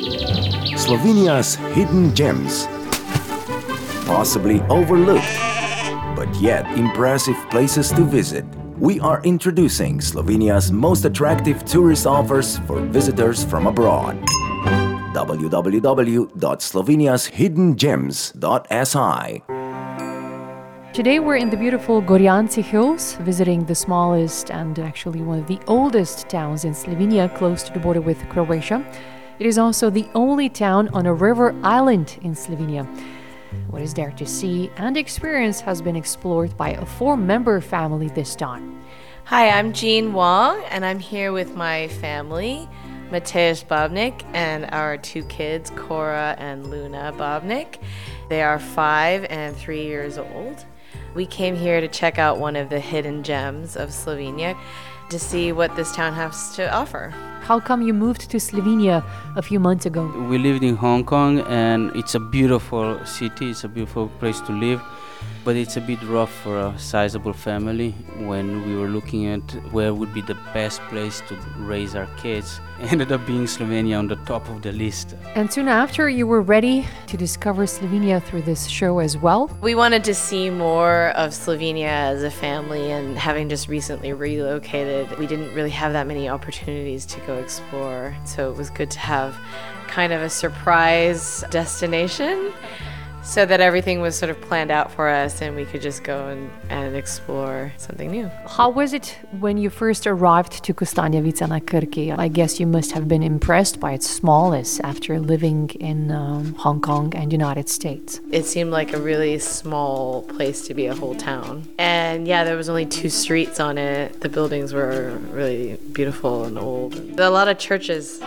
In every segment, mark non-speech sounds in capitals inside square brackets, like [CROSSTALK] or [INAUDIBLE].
Slovenia's hidden gems. Possibly overlooked, but yet impressive places to visit. We are introducing Slovenia's most attractive tourist offers for visitors from abroad. www.sloveniashiddengems.si Today we're in the beautiful Gorjanci Hills, visiting the smallest and actually one of the oldest towns in Slovenia, close to the border with Croatia. It is also the only town on a river island in Slovenia. What is there to see and experience has been explored by a four member family this time. Hi, I'm Jean Wong, and I'm here with my family, Matevž Babnik, and our two kids, Kora and Luna Babnik. They are five and three years old. We came here to check out one of the hidden gems of Slovenia to see what this town has to offer. How come you moved to Slovenia a few months ago? We lived in Hong Kong and it's a beautiful city, it's a beautiful place to live, but it's a bit rough for a sizable family. When we were looking at where would be the best place to raise our kids, [LAUGHS] ended up being Slovenia on the top of the list. And soon after, you were ready to discover Slovenia through this show as well. We wanted to see more of Slovenia as a family, and having just recently relocated, we didn't really have that many opportunities to go explore. So it was good to have kind of a surprise destination so that everything was sort of planned out for us and we could just go and, and explore something new. How was it when you first arrived to Kostanjevica na Krki? I guess you must have been impressed by its smallness after living in um, Hong Kong and United States. It seemed like a really small place to be a whole town. And yeah, there was only two streets on it. The buildings were really beautiful and old. There are a lot of churches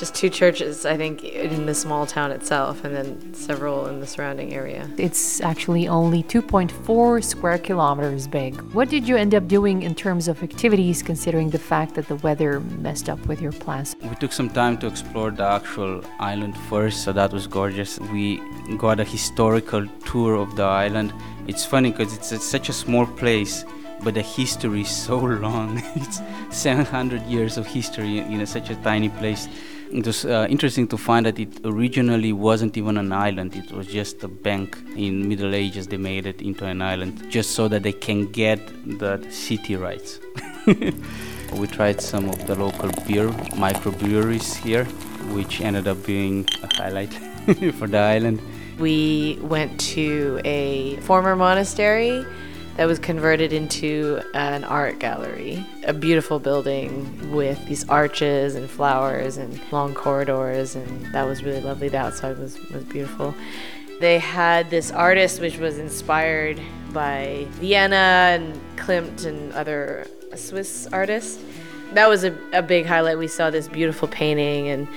just two churches, I think, in the small town itself, and then several in the surrounding area. It's actually only 2.4 square kilometers big. What did you end up doing in terms of activities, considering the fact that the weather messed up with your plans? We took some time to explore the actual island first, so that was gorgeous. We got a historical tour of the island. It's funny because it's, it's such a small place but the history is so [LAUGHS] long. it's 700 years of history in a, such a tiny place. It was uh, interesting to find that it originally wasn't even an island. It was just a bank. In Middle Ages, they made it into an island just so that they can get the city rights. [LAUGHS] we tried some of the local beer microbreweries here, which ended up being a highlight [LAUGHS] for the island. We went to a former monastery that was converted into an art gallery. A beautiful building with these arches and flowers and long corridors, and that was really lovely. The outside was, was beautiful. They had this artist which was inspired by Vienna and Klimt and other Swiss artists. That was a, a big highlight. We saw this beautiful painting and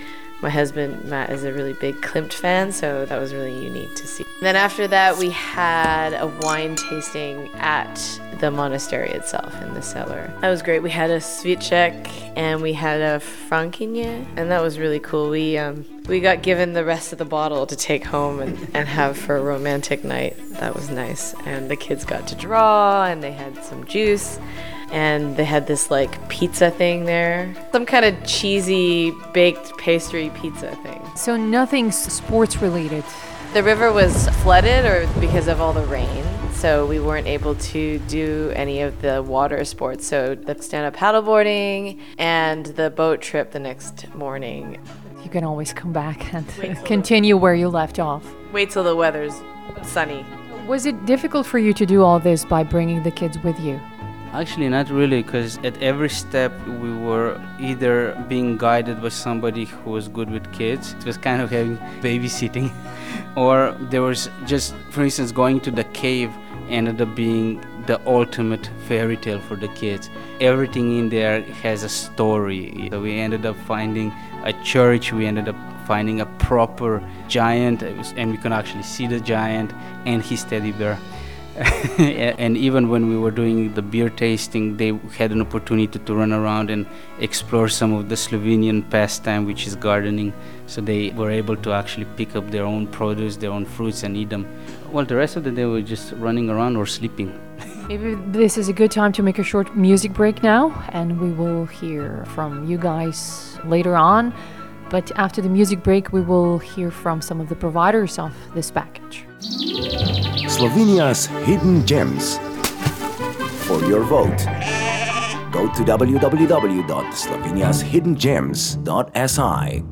my husband Matt is a really big Klimt fan, so that was really unique to see. And then after that, we had a wine tasting at the monastery itself in the cellar. That was great. We had a Cviček and we had a frankinje, and that was really cool. We um, we got given the rest of the bottle to take home and, and have for a romantic night. That was nice. And the kids got to draw, and they had some juice and they had this like pizza thing there. Some kind of cheesy baked pastry pizza thing. So nothing sports related. The river was flooded or because of all the rain, so we weren't able to do any of the water sports. So the stand-up paddleboarding and the boat trip the next morning. You can always come back [LAUGHS] and continue where you left off. Wait till the weather's sunny. Was it difficult for you to do all this by bringing the kids with you? Actually, not really, because at every step we were either being guided by somebody who was good with kids, it was kind of having babysitting, [LAUGHS] or there was just, for instance, going to the cave ended up being the ultimate fairy tale for the kids. Everything in there has a story. So we ended up finding a church, we ended up finding a proper giant, and we can actually see the giant and his teddy bear. [LAUGHS] and even when we were doing the beer tasting, they had an opportunity to, run around and explore some of the Slovenian pastime, which is gardening. So they were able to actually pick up their own produce, their own fruits, and eat them. Well, the rest of the day we were just running around or sleeping. [LAUGHS] Maybe this is a good time to make a short music break now, and we will hear from you guys later on. But after the music break, we will hear from some of the providers of this package. Slovenia's hidden gems. For your vote, go to www.sloveniashiddengems.si.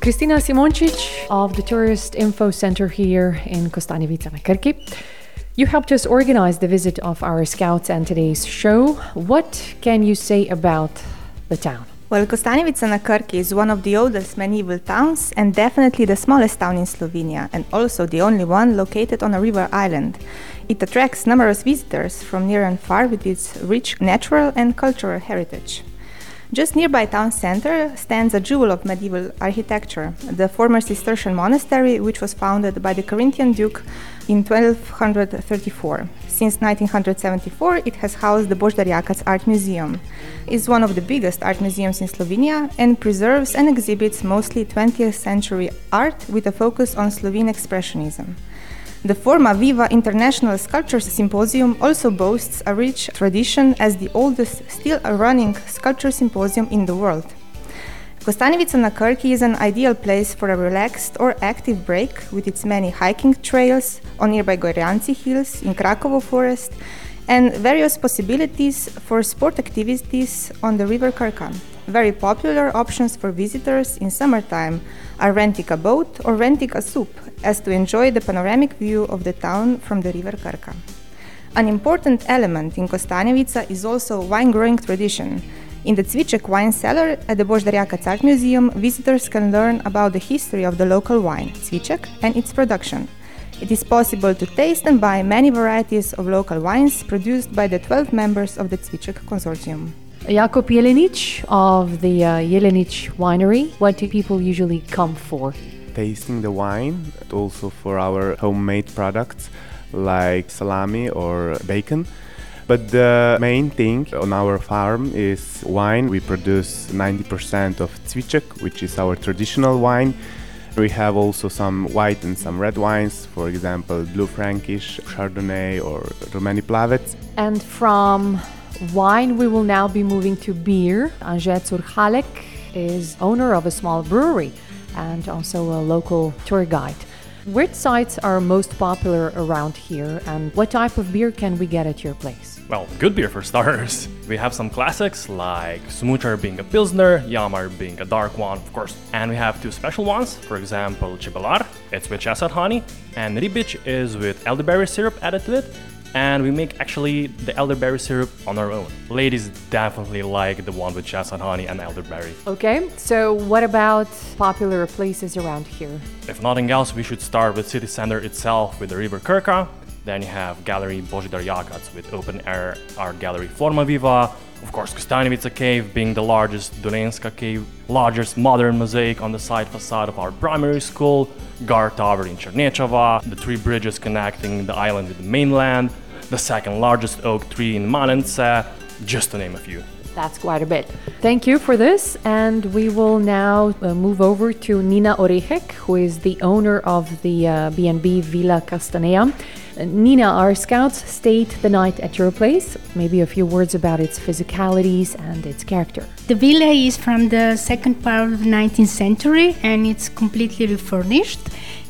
Kristina Simončić of the Tourist Info Center here in Kostanjevica na Krki. You helped us organize the visit of our scouts and today's show. What can you say about the town? Well, Kostanjevica na Krki is one of the oldest medieval towns and definitely the smallest town in Slovenia, and also the only one located on a river island. It attracts numerous visitors from near and far with its rich natural and cultural heritage. Just nearby town center stands a jewel of medieval architecture, the former Cistercian monastery, which was founded by the Carinthian Duke in 1234. Since 1974, it has housed the Božidar Jakac Art Museum. It's one of the biggest art museums in Slovenia and preserves and exhibits mostly 20th century art with a focus on Slovene expressionism. The Forma Viva International Sculpture Symposium also boasts a rich tradition as the oldest still running sculpture symposium in the world. Kostanjevica na Krki is an ideal place for a relaxed or active break with its many hiking trails on nearby Gorjanci Hills in Krakovo Forest and various possibilities for sport activities on the River Krka. Very popular options for visitors in summertime are renting a boat or renting a SUP as to enjoy the panoramic view of the town from the River Krka. An important element in Kostanjevica is also wine growing tradition. In the Cviček wine cellar at the Božidar Jakac Art Museum, visitors can learn about the history of the local wine, Cviček, and its production. It is possible to taste and buy many varieties of local wines produced by the 12 members of the Cviček consortium. Jakub Jelenic of the uh, Jelenic Winery. What do people usually come for? Tasting the wine, also for our homemade products like salami or bacon. But the main thing on our farm is wine. We produce 90% of Cviček, which is our traditional wine. We have also some white and some red wines, for example, Blue Frankish, Chardonnay, or Rumeni Plavec. And from wine, we will now be moving to beer. Anže Curhalek is owner of a small brewery and also a local tour guide. Which sites are most popular around here, and what type of beer can we get at your place? Well, good beer for starters. [LAUGHS] We have some classics like Smucher being a Pilsner, Yamar being a dark one, of course. And we have two special ones, for example, Chibelar, it's with chestnut honey, and Ribic is with elderberry syrup added to it, and we make actually the elderberry syrup on our own. Ladies definitely like the one with chestnut honey and elderberry. Okay, so what about popular places around here? If nothing else, we should start with city center itself with the River Krka. Then you have Gallery Božidar Jakac with open air art gallery Forma Viva. Of course, Kostanjevica Cave being the largest Dolenjska cave, largest modern mosaic on the side facade of our primary school, Guard Tower in Chernechava, the three bridges connecting the island with the mainland, the second largest oak tree in Manence, just to name a few. That's quite a bit. Thank you for this, and we will now uh, move over to Nina Orehek, who is the owner of the uh, B&B Villa Castanea. Nina, our scouts stayed the night at your place. Maybe a few words about its physicalities and its character. The villa is from the second part of the 19th century and it's completely refurnished.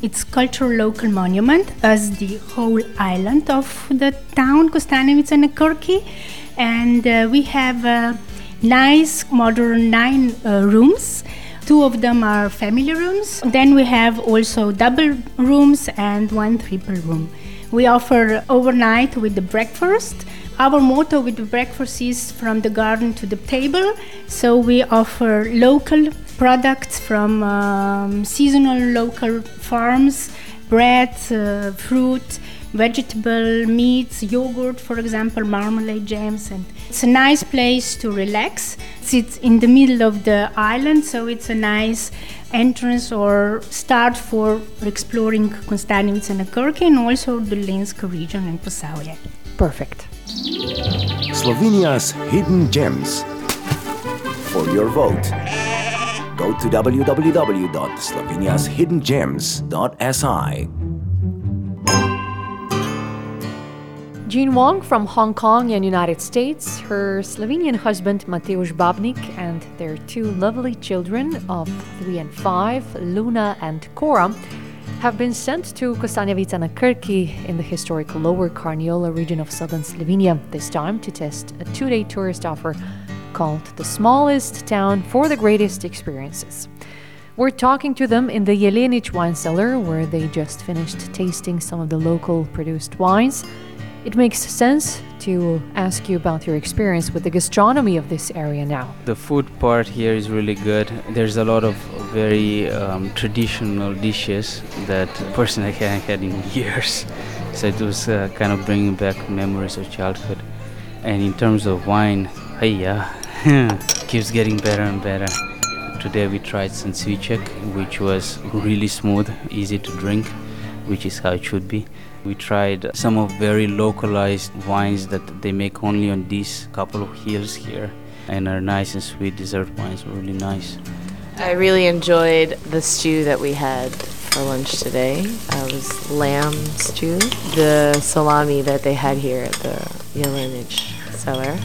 It's cultural local monument as the whole island of the town Kostanjevica na Krki. And uh, we have uh, nice modern nine uh, rooms. Two of them are family rooms. Then we have also double rooms and one triple room. We offer overnight with the breakfast. Our motto with the breakfast is from the garden to the table. So we offer local products from um, seasonal local farms, bread, uh, fruit, vegetable, meats, yogurt, for example, marmalade jams, and it's a nice place to relax. It's in the middle of the island, so it's a nice entrance or start for exploring Kostanjevica na Krki and also Dolenjska region and Posavje. Perfect. Slovenia's hidden gems. For your vote, go to www.sloveniashiddengems.si. Jean Wong from Hong Kong and United States, her Slovenian husband Matevž Babnik, and their two lovely children of three and five, Luna and Kora, have been sent to Kostanjevica na Krki in the historic Lower Carniola region of southern Slovenia, this time to test a two day tourist offer called The Smallest Town for the Greatest Experiences. We're talking to them in the Jelenic wine cellar, where they just finished tasting some of the local produced wines. It makes sense to ask you about your experience with the gastronomy of this area now. The food part here is really good. There's a lot of very um, traditional dishes that personally [LAUGHS] I haven't had in years. So it was uh, kind of bringing back memories of childhood. And in terms of wine, hey, yeah, [LAUGHS] keeps getting better and better. Today we tried Sansvicek, which was really smooth, easy to drink, which is how it should be. We tried some of very localized wines that they make only on these couple of hills here, and are nice and sweet dessert wines really nice. I really enjoyed the stew that we had for lunch today. Uh, it was lamb stew, the salami that they had here at the Jelenic cellar.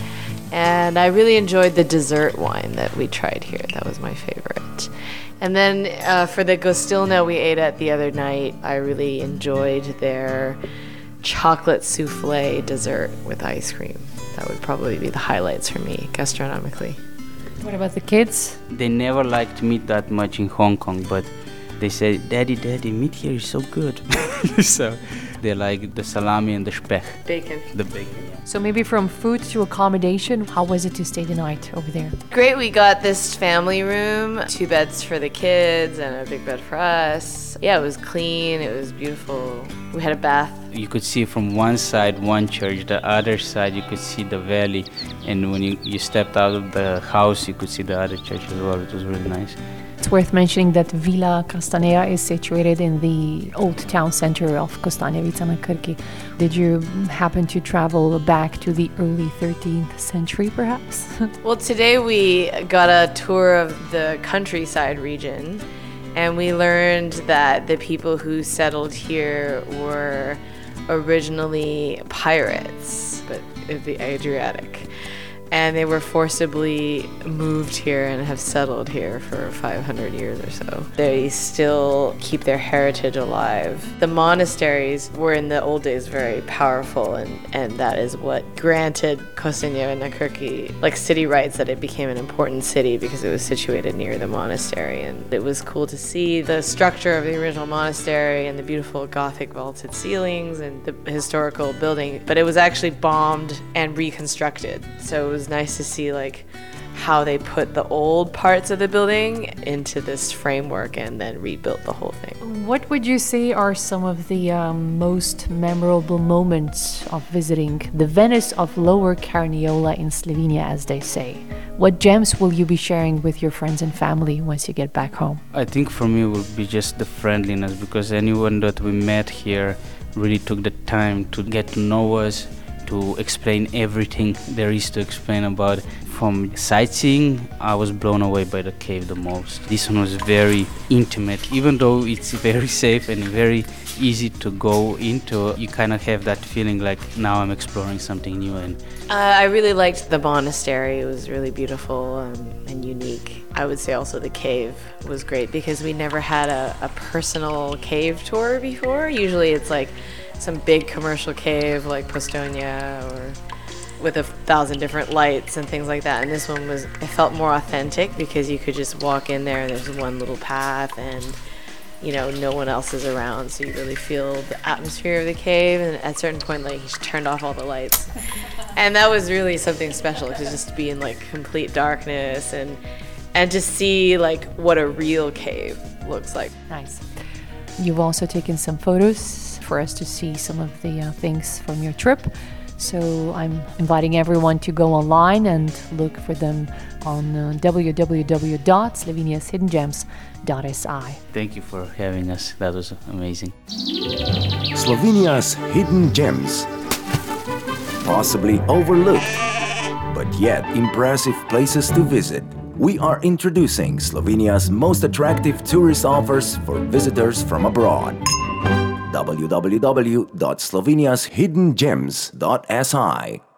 And I really enjoyed the dessert wine that we tried here. That was my favorite. And then uh, for the Gostilna we ate at the other night, I really enjoyed their chocolate souffle dessert with ice cream. That would probably be the highlights for me gastronomically. What about the kids? They never liked meat that much in Hong Kong, but they say, Daddy, Daddy, meat here is so good. [LAUGHS] so they like the salami and the speck, Bacon. the bacon. So maybe from food to accommodation, how was it to stay the night over there? Great, we got this family room, two beds for the kids and a big bed for us. Yeah, it was clean, it was beautiful. We had a bath. You could see from one side one church, the other side you could see the valley, and when you, you stepped out of the house, you could see the other church as well. It was really nice. It's worth mentioning that Villa Castanea is situated in the old town center of Kostanjevica na Krki. Did you happen to travel back to the early 13th century, perhaps? [LAUGHS] Well, today we got a tour of the countryside region, and we learned that the people who settled here were originally pirates, but of the Adriatic. And they were forcibly moved here and have settled here for 500 years or so. They still keep their heritage alive. The monasteries were in the old days very powerful, and, and that is what granted Kostanjevica na Krki like city rights that it became an important city because it was situated near the monastery. And it was cool to see the structure of the original monastery and the beautiful Gothic vaulted ceilings and the historical building. But it was actually bombed and reconstructed. So it was nice to see like how they put the old parts of the building into this framework and then rebuilt the whole thing. what would you say are some of the um, most memorable moments of visiting the Venice of Lower Carniola in Slovenia, as they say? What gems will you be sharing with your friends and family once you get back home? I think for me it would be just the friendliness because anyone that we met here really took the time to get to know us, to explain everything there is to explain about. From sightseeing, I was blown away by the cave the most. This one was very intimate, even though it's [LAUGHS] very safe and very easy to go into. You kind of have that feeling like now I'm exploring something new and Uh, I really liked the monastery. It was really beautiful um, and unique. I would say also the cave was great because we never had a, a personal cave tour before. Usually it's like some big commercial cave like Postojna or with a thousand different lights and things like that. And this one was, it felt more authentic because you could just walk in there and there's one little path and you know, no one else is around, so you really feel the atmosphere of the cave. And at a certain point, like, he turned off all the lights. [LAUGHS] And that was really something special, to just be in, like, complete darkness and, and to see, like, what a real cave looks like. Nice. You've also taken some photos for us to see some of the uh, things from your trip. So I'm inviting everyone to go online and look for them on uh, www.sloveniashiddengems.si. thank you for having us. That was amazing. Slovenia's hidden gems. Possibly overlooked, but yet impressive places to visit. We are introducing Slovenia's most attractive tourist offers for visitors from abroad. www.sloveniashiddengems.si.